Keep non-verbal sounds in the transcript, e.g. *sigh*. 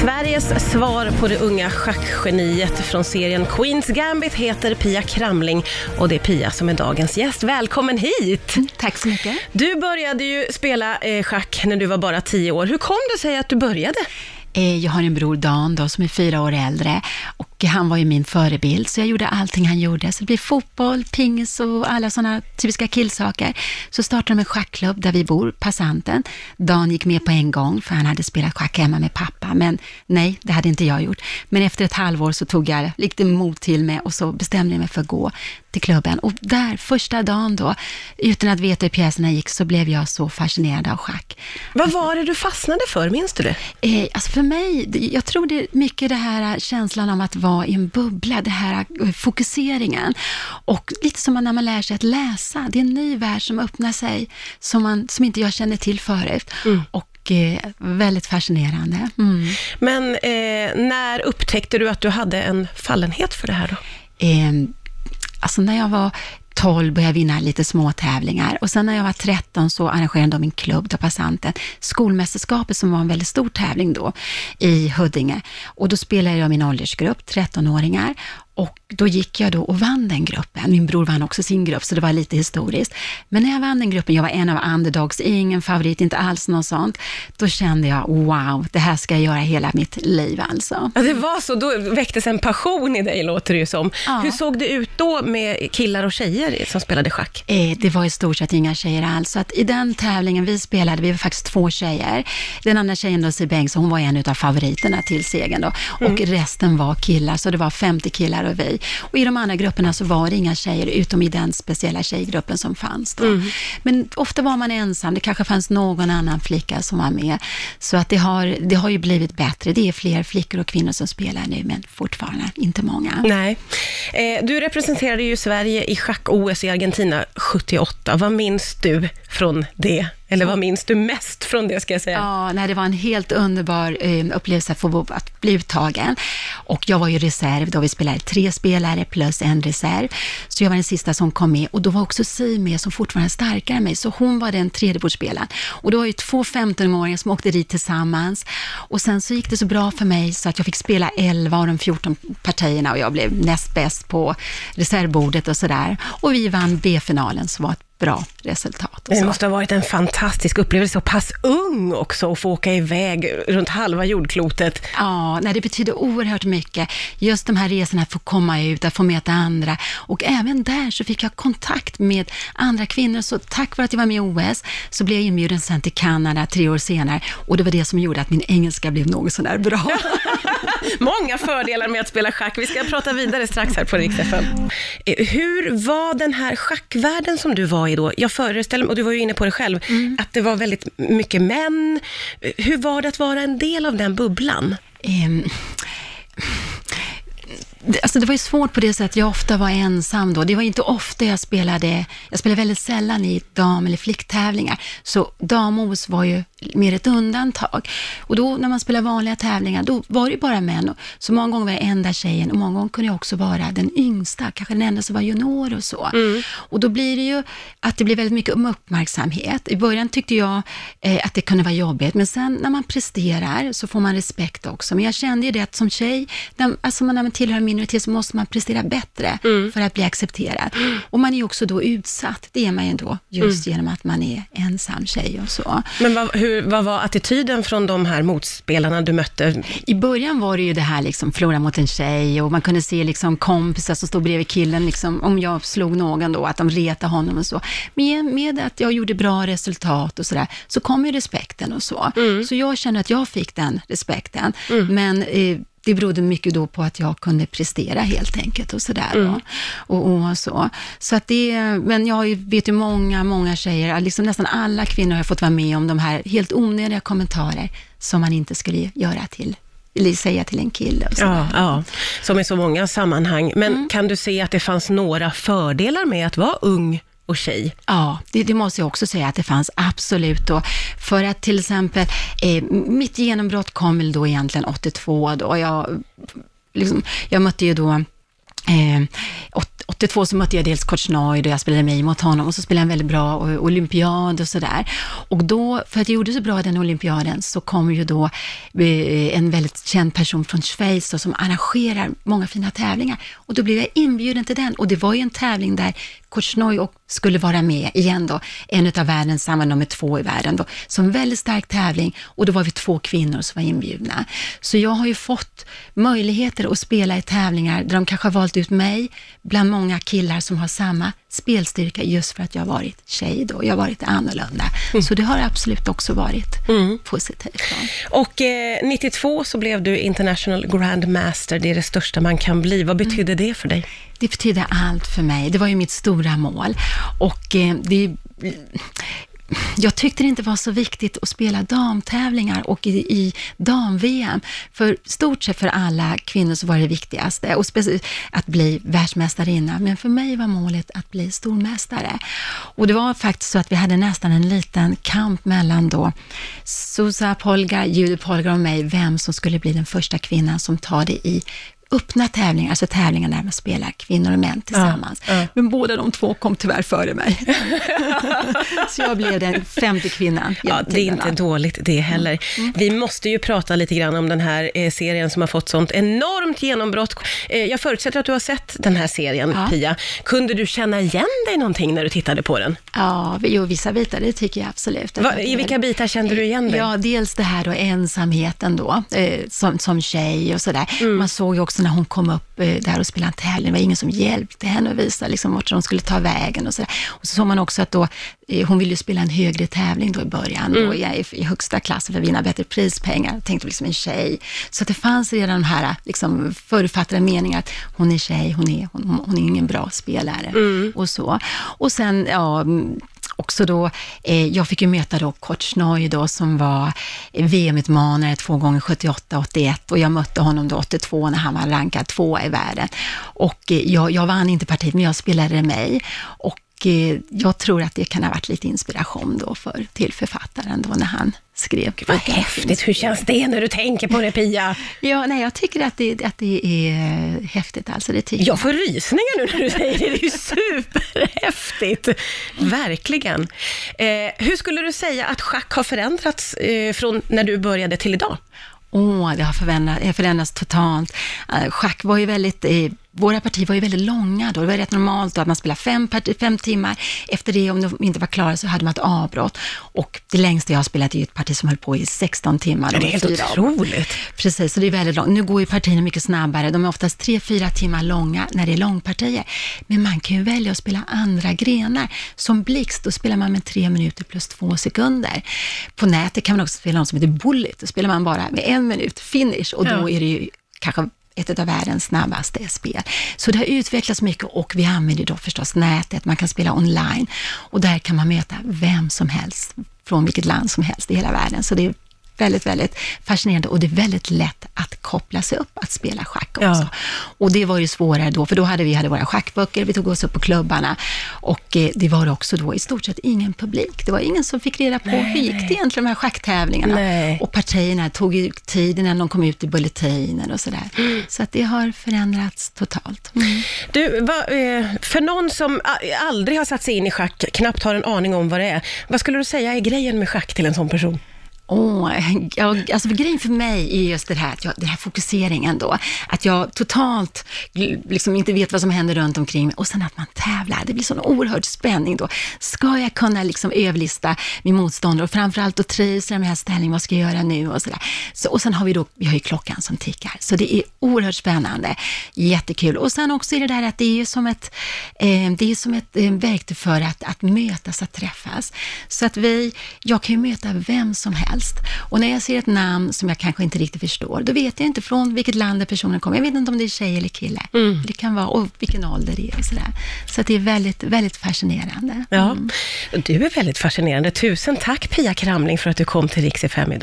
Sveriges svar på det unga schackgeniet från serien Queens Gambit heter Pia Kramling och det är Pia som är dagens gäst. Välkommen hit! Tack så mycket. Du började ju spela eh, schack när du var bara tio år. Hur kom det sig att du började? Eh, jag har en bror Dan då, som är fyra år äldre och han var ju min förebild, så jag gjorde allting han gjorde. Så det blev fotboll, pingis och alla sådana typiska killsaker. Så startade de en schackklubb där vi bor, Passanten. Dan gick med på en gång, för han hade spelat schack hemma med pappa, men nej, det hade inte jag gjort. Men efter ett halvår så tog jag lite mod till mig och så bestämde jag mig för att gå till klubben. Och där, första dagen då, utan att veta hur pjäserna gick, så blev jag så fascinerad av schack. Vad var det du fastnade för, minns du det? Eh, alltså för mig, jag tror det är mycket det här känslan av att vara i en bubbla, det här eh, fokuseringen. Och lite som när man lär sig att läsa, det är en ny värld som öppnar sig, som, man, som inte jag känner till förut. Mm. Och eh, väldigt fascinerande. Mm. Men eh, när upptäckte du att du hade en fallenhet för det här då? Eh, alltså när jag var 12 började jag vinna lite små tävlingar och sen när jag var 13 så arrangerade de en klubb, då Passanten, skolmästerskapet som var en väldigt stor tävling då i Huddinge. Och då spelade jag min åldersgrupp, 13-åringar och då gick jag då och vann den gruppen. Min bror vann också sin grupp, så det var lite historiskt. Men när jag vann den gruppen, jag var en av underdogs, ingen favorit, inte alls något sånt. Då kände jag, wow, det här ska jag göra hela mitt liv alltså. Ja, det var så, då väcktes en passion i dig, låter det ju som. Ja. Hur såg det ut då med killar och tjejer som spelade schack? Eh, det var i stort sett inga tjejer alls. Så att I den tävlingen vi spelade, vi var faktiskt två tjejer. Den andra tjejen, då, Siw Bengtsson, hon var en av favoriterna till segern. Då. Och resten var killar, så det var 50 killar och vi. Och i de andra grupperna så var det inga tjejer, utom i den speciella tjejgruppen som fanns. Då. Men ofta var man ensam, det kanske fanns någon annan flicka som var med. Så att det har, det har ju blivit bättre. Det är fler flickor och kvinnor som spelar nu, men fortfarande inte många. Nej. Eh, du representerade ju Sverige i schack-OS i Argentina 78. Vad minns du från det? Eller vad minns du mest från det, ska jag säga? Ja, nej, det var en helt underbar eh, upplevelse att få att bli uttagen. Och jag var ju reserv då, vi spelade tre spelare plus en reserv. Så jag var den sista som kom med och då var också Si med som fortfarande är starkare än mig, så hon var den tredjebordsspelaren. Och det var ju två 15-åringar som åkte dit tillsammans. Och sen så gick det så bra för mig så att jag fick spela 11 av de 14 partierna och jag blev näst bäst på reservbordet och sådär. Och vi vann B-finalen som var ett bra resultat. Det måste ha varit en fantastisk upplevelse, så pass ung också, att få åka iväg runt halva jordklotet. Ja, nej, det betyder oerhört mycket. Just de här resorna, att få komma ut, att få möta andra. Och även där så fick jag kontakt med andra kvinnor. Så tack vare att jag var med i OS så blev jag inbjuden sen till Kanada tre år senare. Och det var det som gjorde att min engelska blev något sådär bra. *laughs* *laughs* Många fördelar med att spela schack. Vi ska prata vidare strax här på Rix FM. Eh, Hur var den här schackvärlden som du var i då? Jag föreställer mig, och du var ju inne på det själv, att det var väldigt mycket män. Hur var det att vara en del av den bubblan? Det- Alltså det var ju svårt på det sättet, jag ofta var ensam då. Det var inte ofta jag spelade, jag spelade väldigt sällan i dam eller flicktävlingar. Så damos var ju mer ett undantag. Och då när man spelar vanliga tävlingar, då var det bara män. Och Så många gånger var jag enda tjejen och många gånger kunde jag också vara den yngsta, kanske den enda som var junior och så. Och då blir det ju att det blir väldigt mycket uppmärksamhet. I början tyckte jag eh, att det kunde vara jobbigt, men sen när man presterar så får man respekt också. Men jag kände ju det att som tjej, när, alltså när man tillhör en minoritet så måste man prestera bättre för att bli accepterad. Och man är också då utsatt, det är man ju då, just genom att man är ensam tjej och så. Men vad, hur, vad var attityden från de här motspelarna du mötte? I början var det ju det här liksom förlora mot en tjej och man kunde se liksom kompisar som stod bredvid killen, liksom, om jag slog någon då, att de retade honom och så. Med, med att jag gjorde bra resultat och sådär, så kom ju respekten och så. Så jag känner att jag fick den respekten. Men eh, det berodde mycket då på att jag kunde prestera helt enkelt och sådär. då. Och, och så. så att det, men jag vet ju många, många tjejer, liksom nästan alla kvinnor har fått vara med om de här helt onödiga kommentarer som man inte skulle göra till, eller säga till en kille. Och sådär. Ja, ja, som i så många sammanhang. Men kan du se att det fanns några fördelar med att vara ung och tjej? Ja, det, det måste jag också säga att det fanns absolut då. För att till exempel, eh, mitt genombrott kom väl då egentligen 82 då. Jag, liksom, jag mötte ju då eh, 82 så mötte jag dels Korchnoj och jag spelade mig mot honom och så spelade jag en väldigt bra olympiad och sådär. Och då, för att jag gjorde så bra den olympiaden, så kom ju då eh, en väldigt känd person från Schweiz då, som arrangerar många fina tävlingar. Och då blev jag inbjuden till den och det var ju en tävling där Korchnoj skulle vara med igen då, en av världens, samma nummer två i världen då, som en väldigt stark tävling och då var vi två kvinnor som var inbjudna. Så jag har ju fått möjligheter att spela i tävlingar där de kanske har valt ut mig bland många killar som har samma spelstyrka just för att jag har varit tjej då, jag har varit annorlunda. Mm. Så det har absolut också varit mm. positivt. Då. Och eh, 92 så blev du International Grandmaster, det är det största man kan bli. Vad betydde mm. det för dig? Det betydde allt för mig. Det var ju mitt stora mål. Och eh, det jag tyckte det inte var så viktigt att spela damtävlingar och i, i dam-VM. För stort sett för alla kvinnor så var det viktigaste och att bli världsmästarinna. Men för mig var målet att bli stormästare. Och det var faktiskt så att vi hade nästan en liten kamp mellan då Susa Polga, Judy Polga och mig, vem som skulle bli den första kvinnan som tar det i öppna tävlingar, alltså tävlingar där man spelar kvinnor och män tillsammans. Ja, ja. Men båda de två kom tyvärr före mig. *laughs* så jag blev den femte kvinnan. Ja, det är inte dåligt det heller. Mm. Mm. Vi måste ju prata lite grann om den här eh, serien som har fått sånt enormt genombrott. Eh, jag förutsätter att du har sett den här serien, ja. Pia. Kunde du känna igen dig någonting när du tittade på den? Ja, jo, vissa bitar, det tycker jag absolut. Va, I vilka bitar kände du igen dig? Ja, dels det här då ensamheten då, eh, som, som tjej och sådär. Mm. Man såg ju också så när hon kom upp eh, där och spelade en tävling, det var ingen som hjälpte henne att visa liksom, vart de skulle ta vägen och sådär. Och så såg man också att då, eh, hon ville ju spela en högre tävling då i början, mm. då, i, i högsta klass för att vinna bättre prispengar. Tänkte liksom en tjej. Så att det fanns redan de här liksom, förutfattade meningar att hon är tjej, hon är, hon, hon är ingen bra spelare mm. och så. Och sen, ja, också då, eh, jag fick ju möta då Korchnoj då som var VM-utmanare två gånger 78 81 och jag mötte honom då 82 när han var rankad tvåa i världen. Och eh, jag, jag vann inte partiet, men jag spelade mig. Och jag tror att det kan ha varit lite inspiration då för, till författaren då när han skrev. Gud, vad häftigt. Hur känns det när du tänker på det, Pia? ja, nej, jag tycker att det, att det är häftigt. Alltså, det tycker jag får rysningar nu när du säger det. Det är ju superhäftigt. Verkligen. Eh, hur skulle du säga att schack har förändrats eh, från när du började till idag? Åh, oh, det har förändrats, förändrats totalt. Uh, schack var ju väldigt eh, våra partier var ju väldigt långa då. Det var rätt normalt då att man spelade fem, fem timmar. Efter det, om de inte var klara, så hade man ett avbrott. Och det längsta jag har spelat är ett parti som höll på i 16 timmar. Det är helt otroligt. Precis, så det är väldigt långt. Nu går ju partierna mycket snabbare. De är oftast tre, fyra timmar långa när det är långpartier. Men man kan ju välja att spela andra grenar. Som blixt, då spelar man med tre minuter plus två sekunder. På nätet kan man också spela något som heter bullet. Då spelar man bara med en minut finish och då ja. är det ju kanske ett av världens snabbaste spel. Så det har utvecklats mycket och vi använder då förstås nätet, man kan spela online och där kan man möta vem som helst från vilket land som helst i hela världen. Så det är väldigt, väldigt fascinerande och det är väldigt lätt att koppla sig upp att spela schack också. Ja. Och det var ju svårare då, för då hade vi hade våra schackböcker, vi tog oss upp på klubbarna och eh, det var också då i stort sett ingen publik. Det var ingen som fick reda på nej, hur gick det egentligen de här schacktävlingarna. Nej. Och partierna tog ju tid innan de kom ut i bulletiner och sådär. Mm. Så att det har förändrats totalt. Mm. Du, va, eh, för någon som aldrig har satt sig in i schack, knappt har en aning om vad det är, vad skulle du säga är grejen med schack till en sån person? Oh, jag, alltså grejen för mig är just det här, att jag, den här fokuseringen då. Att jag totalt liksom inte vet vad som händer runt omkring mig och sen att man tävlar. Det blir sån oerhörd spänning då. Ska jag kunna liksom överlista min motståndare och framförallt då trivs i den här ställningen, vad ska jag göra nu och sådär. Så, och sen har vi då, vi har ju klockan som tickar. Så det är oerhört spännande, jättekul. Och sen också är det där att det är som ett, eh, det är som ett eh, verktyg för att, att mötas, att träffas. Så att vi, jag kan ju möta vem som helst helst. Och när jag ser ett namn som jag kanske inte riktigt förstår, då vet jag inte från vilket land personen kommer. Jag vet inte om det är tjej eller kille. Mm. Det kan vara, och vilken ålder det är och sådär. Så det är väldigt, väldigt fascinerande. Ja, mm. du är väldigt fascinerande. Tusen tack Pia Kramling för att du kom till Rix FM idag.